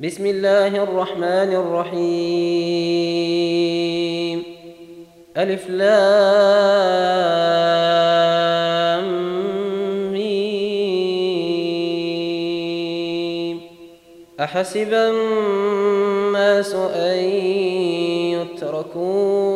بسم الله الرحمن الرحيم. ألف لام ميم. أحسب الناس أن يتركوا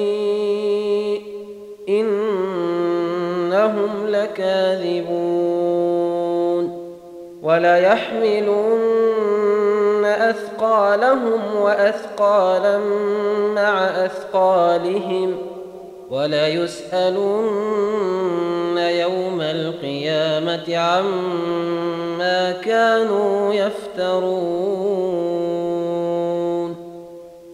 لكاذبون وليحملن أثقالهم وأثقالا مع أثقالهم وليسألن يوم القيامة عما كانوا يفترون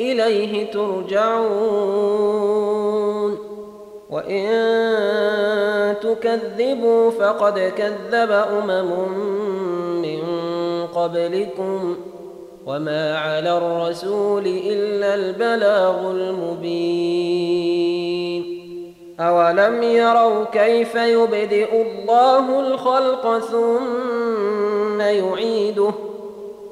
إليه ترجعون. وإن تكذبوا فقد كذب أمم من قبلكم. وما على الرسول إلا البلاغ المبين. أولم يروا كيف يبدئ الله الخلق ثم يعيده؟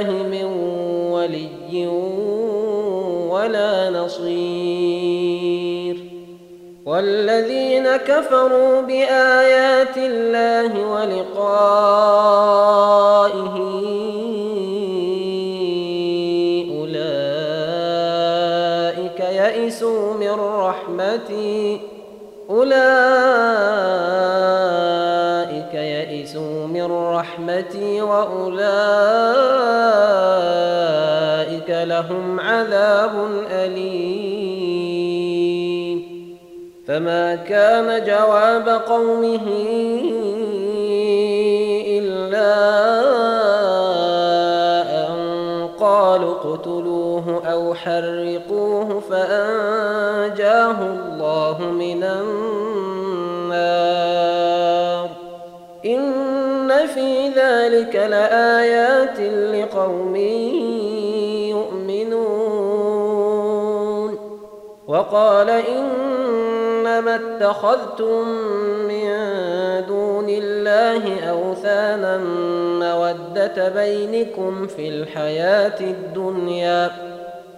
الله من ولي ولا نصير. والذين كفروا بآيات الله ولقائه يئسوا من رحمتي. أولئك يئسوا من رحمتي وأولئك لهم عذاب أليم. فما كان جواب قومه اقتلوه أو حرقوه فأنجاه الله من النار. ذلك لآيات لقوم يؤمنون. وقال إنما اتخذتم من دون الله أوثانا مودة بينكم في الحياة الدنيا.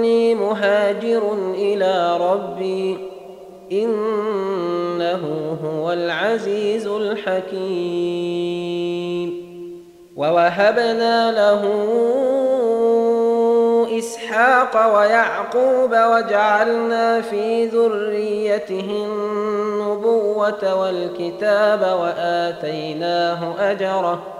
إني مهاجر إلى ربي. إنه هو العزيز الحكيم. ووهبنا له إسحاق ويعقوب وجعلنا في ذريته النبوة والكتاب وآتيناه أجره.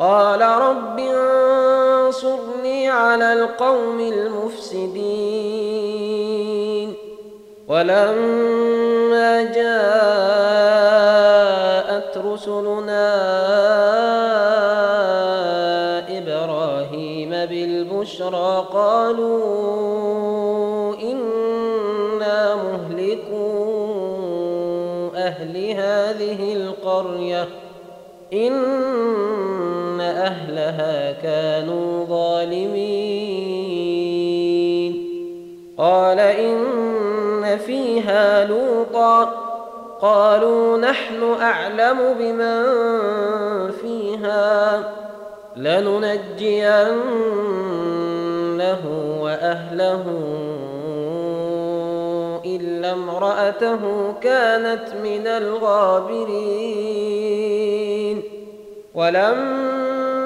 قال رب انصرني على القوم المفسدين. ولما جاءت رسلنا إبراهيم بالبشرى قالوا إنا مهلكو أهل هذه القرية. ان أهلها كانوا ظالمين. قال إن فيها لوطا. قالوا نحن أعلم بمن فيها. لننجينه وأهله إلا امرأته كانت من الغابرين. ولما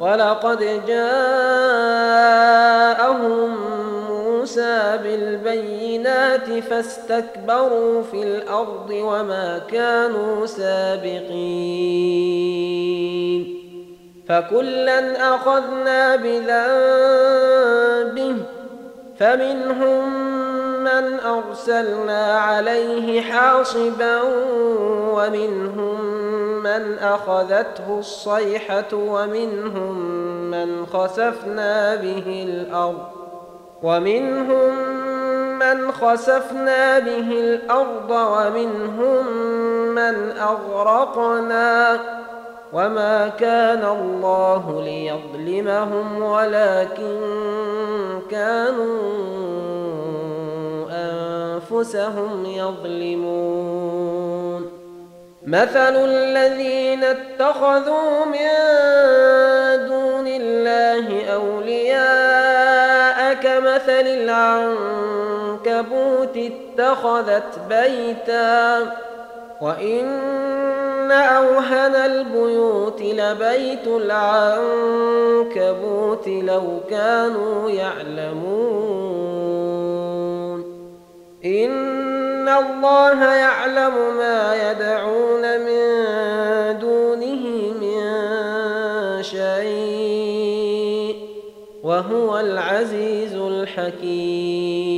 ولقد جاءهم موسى بالبينات فاستكبروا في الأرض وما كانوا سابقين فكلا أخذنا بذنبه فمنهم من أرسلنا عليه حاصبا ومنهم من أخذته الصيحة ومنهم من خسفنا به الأرض ومنهم من خسفنا به الأرض ومنهم من أغرقنا وما كان الله ليظلمهم ولكن كانوا أنفسهم يظلمون. مثل الذين اتخذوا من دون الله أولياء كمثل العنكبوت اتخذت بيتا. وإن أوهن البيوت لبيت العنكبوت لو كانوا يعلمون. ان الله يعلم ما يدعون من دونه من شيء وهو العزيز الحكيم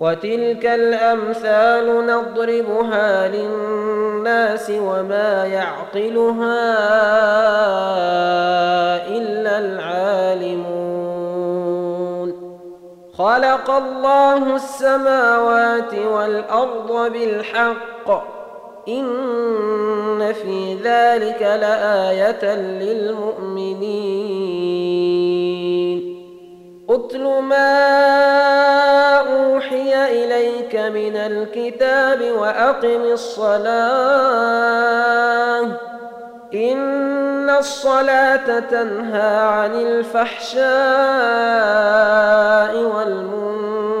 وتلك الامثال نضربها للناس وما يعقلها الا العالمون خلق الله السماوات والأرض بالحق. إن في ذلك لآية للمؤمنين. اتل ما أوحي إليك من الكتاب وأقم الصلاة. إن الصلاة تنهى عن الفحشاء والمنكر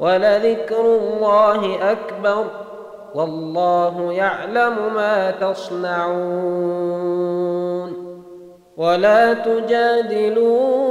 ولذكر الله أكبر والله يعلم ما تصنعون ولا تجادلوا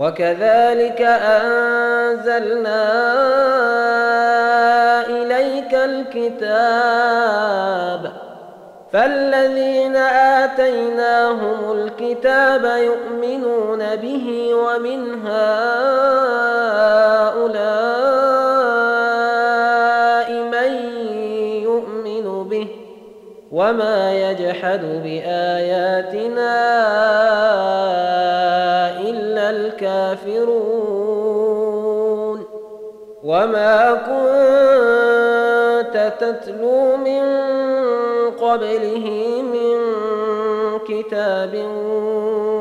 وكذلك أنزلنا إليك الكتاب فالذين آتيناهم الكتاب يؤمنون به ومن هؤلاء من يؤمن به وما يجحد بآياتنا الا الكافرون. وما كنت تتلو من قبله من كتاب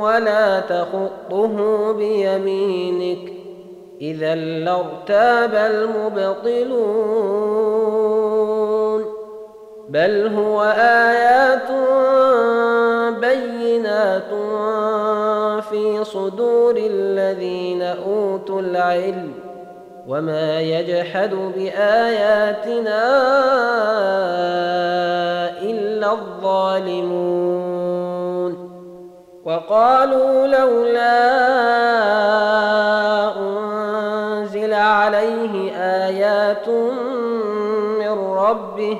ولا تخطه بيمينك. إذا لارتاب المبطلون. بل هو آيات بينات في صدور الذين أوتوا العلم وما يجحد بآياتنا إلا الظالمون وقالوا لولا أنزل عليه آيات من ربه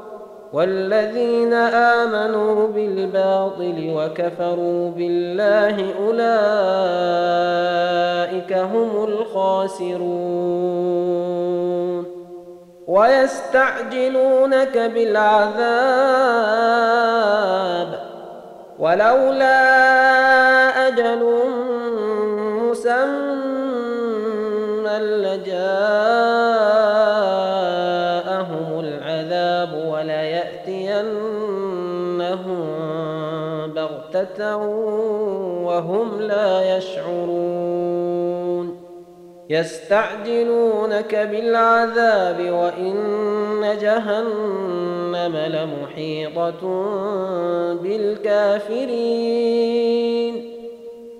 والذين آمنوا بالباطل وكفروا بالله أولئك هم الخاسرون. ويستعجلونك بالعذاب. ولولا أجل مسمى وهم لا يشعرون. يستعجلونك بالعذاب وإن جهنم لمحيطة بالكافرين.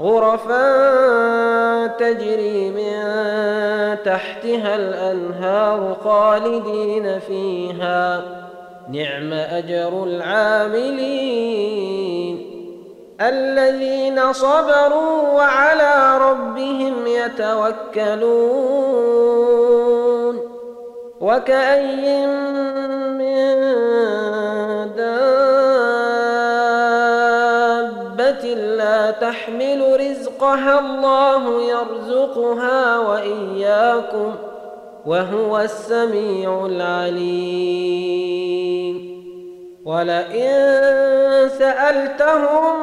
غرفا تجري من تحتها الأنهار خالدين فيها. نعم أجر العاملين. الذين صبروا وعلى ربهم يتوكلون. وكأي من تحمل رزقها الله يرزقها وإياكم وهو السميع العليم. ولئن سألتهم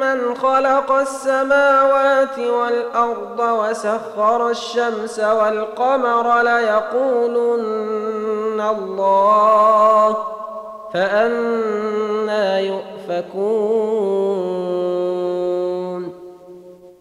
من خلق السماوات والأرض وسخر الشمس والقمر ليقولن الله فأنا يؤفكون.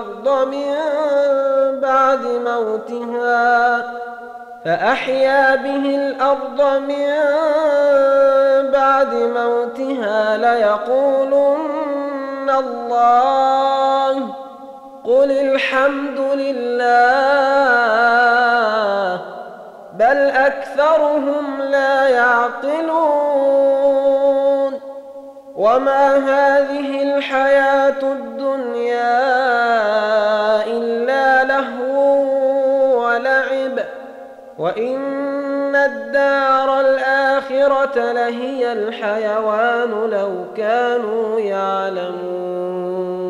الأرض من بعد موتها فأحيا به الأرض من بعد موتها ليقولن الله قل الحمد لله بل أكثرهم لا يعقلون. وما هذه الحياة الدنيا إلا لهو ولعب وإن الدار الآخرة لهي الحيوان لو كانوا يعلمون